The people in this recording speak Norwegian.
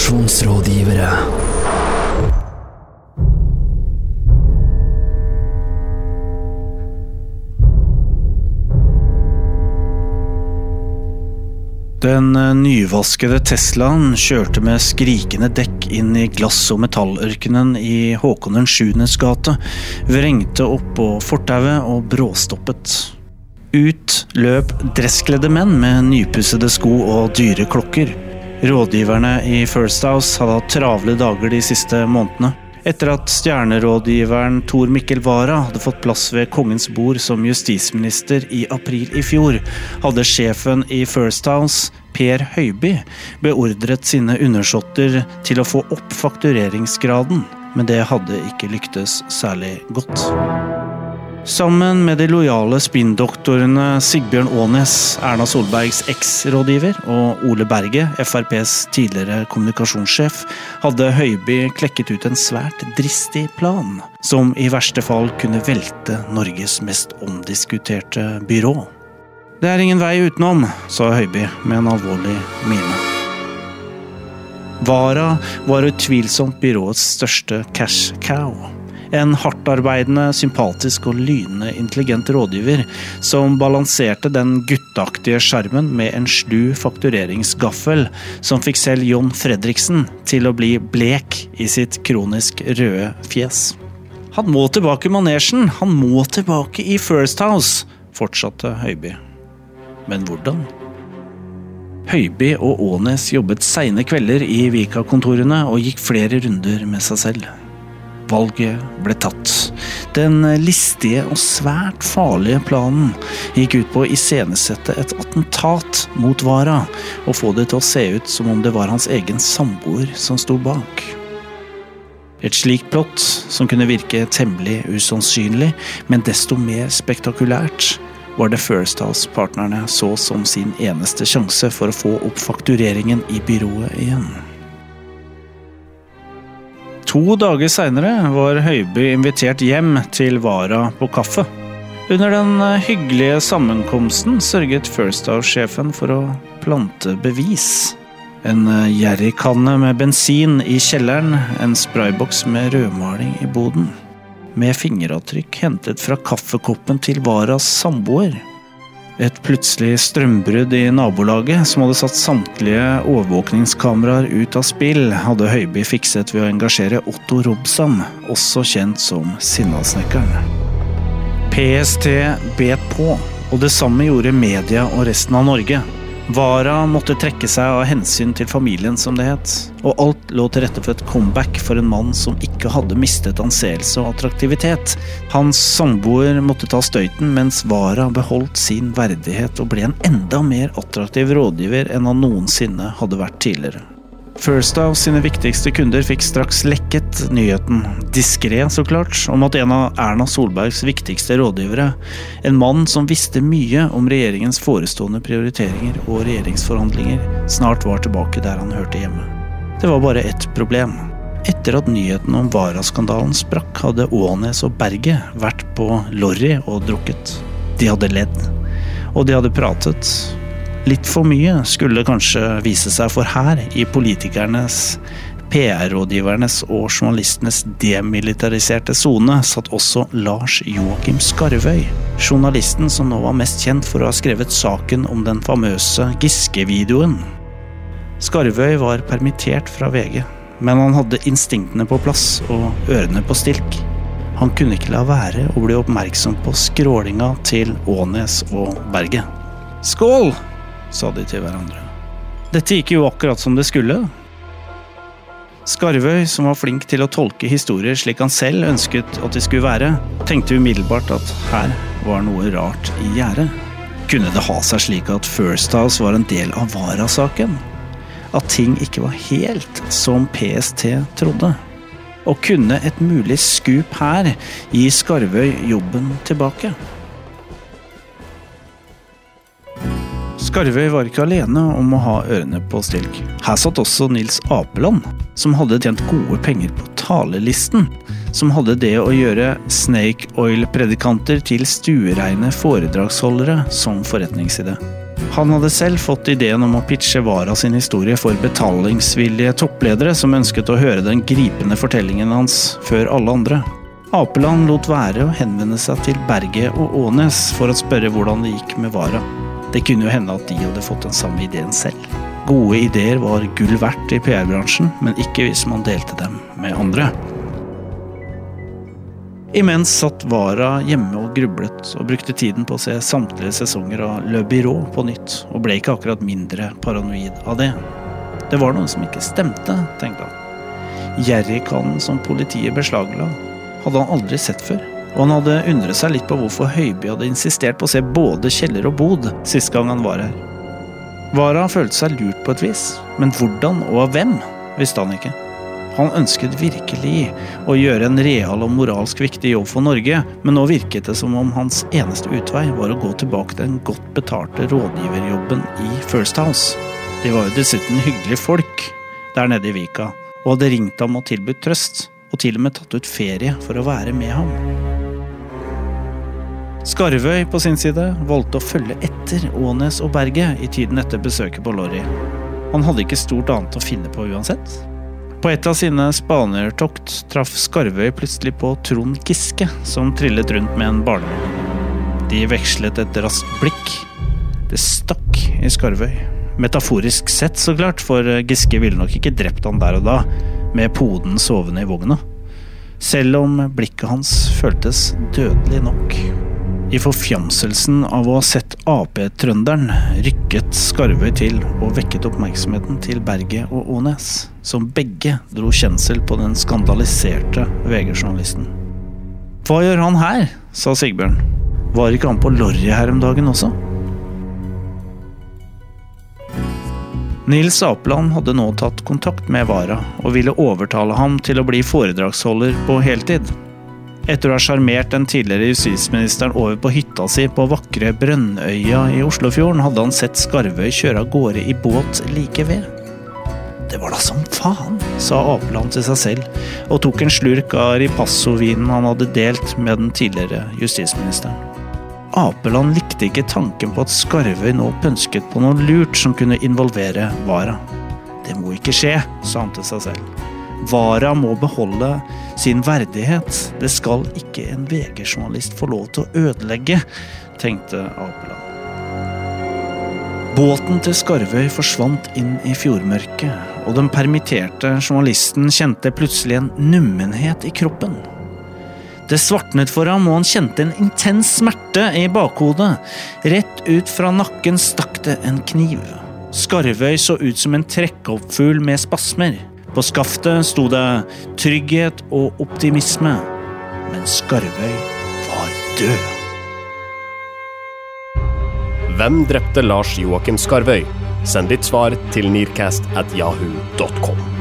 Informasjonsrådgivere. Den eh, nyvaskede Teslaen kjørte med skrikende dekk inn i glass- og metallørkenen i Håkon den 7. gate, vrengte opp på fortauet og bråstoppet. Ut løp dresskledde menn med nypussede sko og dyre klokker. Rådgiverne i First House hadde hatt travle dager de siste månedene. Etter at stjernerådgiveren Tor Mikkel Wara hadde fått plass ved kongens bord som justisminister i april i fjor, hadde sjefen i First House, Per Høiby, beordret sine undersåtter til å få opp faktureringsgraden, men det hadde ikke lyktes særlig godt. Sammen med de lojale spinndoktorene Sigbjørn Aanes, Erna Solbergs eks-rådgiver, og Ole Berge, FrPs tidligere kommunikasjonssjef, hadde Høiby klekket ut en svært dristig plan, som i verste fall kunne velte Norges mest omdiskuterte byrå. Det er ingen vei utenom, sa Høiby med en alvorlig mine. Vara var utvilsomt byråets største cash cow. En hardtarbeidende, sympatisk og lynende intelligent rådgiver som balanserte den gutteaktige sjarmen med en slu faktureringsgaffel som fikk selv John Fredriksen til å bli blek i sitt kronisk røde fjes. Han må tilbake i manesjen, han må tilbake i First House, fortsatte Høiby. Men hvordan? Høiby og Aanes jobbet seine kvelder i Vika-kontorene og gikk flere runder med seg selv. Valget ble tatt. Den listige og svært farlige planen gikk ut på å iscenesette et attentat mot Vara, og få det til å se ut som om det var hans egen samboer som sto bak. Et slikt plott, som kunne virke temmelig usannsynlig, men desto mer spektakulært, var det First House-partnerne så som sin eneste sjanse for å få opp faktureringen i byrået igjen. To dager seinere var Høiby invitert hjem til Vara på kaffe. Under den hyggelige sammenkomsten sørget First House-sjefen for å plante bevis. En jerrykanne med bensin i kjelleren, en sprayboks med rødmaling i boden. Med fingeravtrykk hentet fra kaffekoppen til Varas samboer. Et plutselig strømbrudd i nabolaget, som hadde satt samtlige overvåkningskameraer ut av spill, hadde Høiby fikset ved å engasjere Otto Robsam, også kjent som Sinnasnekkeren. PST bet på, og det samme gjorde media og resten av Norge. Vara måtte trekke seg av hensyn til familien, som det het, og alt lå til rette for et comeback for en mann som ikke hadde mistet anseelse og attraktivitet. Hans samboer måtte ta støyten, mens Vara beholdt sin verdighet og ble en enda mer attraktiv rådgiver enn han noensinne hadde vært tidligere. First House sine viktigste kunder fikk straks lekket nyheten, diskré så klart, om at en av Erna Solbergs viktigste rådgivere, en mann som visste mye om regjeringens forestående prioriteringer og regjeringsforhandlinger, snart var tilbake der han hørte hjemme. Det var bare ett problem. Etter at nyheten om Vara-skandalen sprakk, hadde Ånes og Berget vært på Lorry og drukket. De hadde ledd. Og de hadde pratet. Litt for mye skulle kanskje vise seg, for her, i politikernes, PR-rådgivernes og journalistenes demilitariserte sone, satt også Lars Joakim Skarvøy. Journalisten som nå var mest kjent for å ha skrevet saken om den famøse Giske-videoen. Skarvøy var permittert fra VG, men han hadde instinktene på plass og ørene på stilk. Han kunne ikke la være å bli oppmerksom på skrålinga til Ånes og Berget. Skål! Sa de til hverandre. Dette gikk jo akkurat som det skulle. Skarvøy, som var flink til å tolke historier slik han selv ønsket at de skulle være, tenkte umiddelbart at her var noe rart i gjære. Kunne det ha seg slik at First House var en del av Vara-saken? At ting ikke var helt som PST trodde? Og kunne et mulig skup her gi Skarvøy jobben tilbake? Skarvøy var ikke alene om å ha ørene på stilk. Her satt også Nils Apeland, som hadde tjent gode penger på talelisten. Som hadde det å gjøre Snake Oil-predikanter til stuereine foredragsholdere som forretningside. Han hadde selv fått ideen om å pitche Vara sin historie for betalingsvillige toppledere som ønsket å høre den gripende fortellingen hans før alle andre. Apeland lot være å henvende seg til Berge og Ånes for å spørre hvordan det gikk med Vara. Det kunne jo hende at de hadde fått den samme ideen selv. Gode ideer var gull verdt i PR-bransjen, men ikke hvis man delte dem med andre. Imens satt Vara hjemme og grublet, og brukte tiden på å se samtlige sesonger av Le Byrå på nytt, og ble ikke akkurat mindre paranoid av det. Det var noe som ikke stemte, tenkte han. Jerrykanen som politiet beslagla, hadde han aldri sett før, og han hadde undret seg litt på hvorfor Høiby hadde insistert på å se både kjeller og bod sist gang han var her. Vara følte seg lurt på et vis, men hvordan og av hvem, visste han ikke. Han ønsket virkelig å gjøre en real og moralsk viktig jobb for Norge, men nå virket det som om hans eneste utvei var å gå tilbake til den godt betalte rådgiverjobben i First House. De var jo dessuten hyggelige folk der nede i Vika, og hadde ringt ham og tilbudt trøst, og til og med tatt ut ferie for å være med ham. Skarvøy på sin side valgte å følge etter Ånes og Berget i tiden etter besøket på Lorry. Han hadde ikke stort annet å finne på uansett, på et av sine spanertokt traff Skarvøy plutselig på Trond Giske, som trillet rundt med en barnevogn. De vekslet et raskt blikk. Det stakk i Skarvøy. Metaforisk sett, så klart, for Giske ville nok ikke drept han der og da, med poden sovende i vogna. Selv om blikket hans føltes dødelig nok. I forfjamselsen av å ha sett Ap-trønderen rykket Skarvøy til og vekket oppmerksomheten til Berget og Ånes, som begge dro kjensel på den skandaliserte VG-journalisten. Hva gjør han her? sa Sigbjørn. Var ikke han på Lorry her om dagen også? Nils Apeland hadde nå tatt kontakt med Vara og ville overtale ham til å bli foredragsholder på heltid. Etter å ha sjarmert den tidligere justisministeren over på hytta si på vakre Brønnøya i Oslofjorden, hadde han sett Skarvøy kjøre av gårde i båt like ved. Det var da som faen, sa Apeland til seg selv, og tok en slurk av ripasso-vinen han hadde delt med den tidligere justisministeren. Apeland likte ikke tanken på at Skarvøy nå pønsket på noe lurt som kunne involvere Vara. Det må ikke skje, sa han til seg selv. Vara må beholde sin verdighet. Det skal ikke en VG-journalist få lov til å ødelegge, tenkte Apeland. Båten til Skarvøy forsvant inn i fjordmørket, og den permitterte journalisten kjente plutselig en nummenhet i kroppen. Det svartnet for ham, og han kjente en intens smerte i bakhodet. Rett ut fra nakken stakk det en kniv. Skarvøy så ut som en trekkoppfugl med spasmer. På skaftet sto det 'trygghet og optimisme', men Skarvøy var død. Hvem drepte Lars Joakim Skarvøy? Send ditt svar til nearcast at yahoo.com.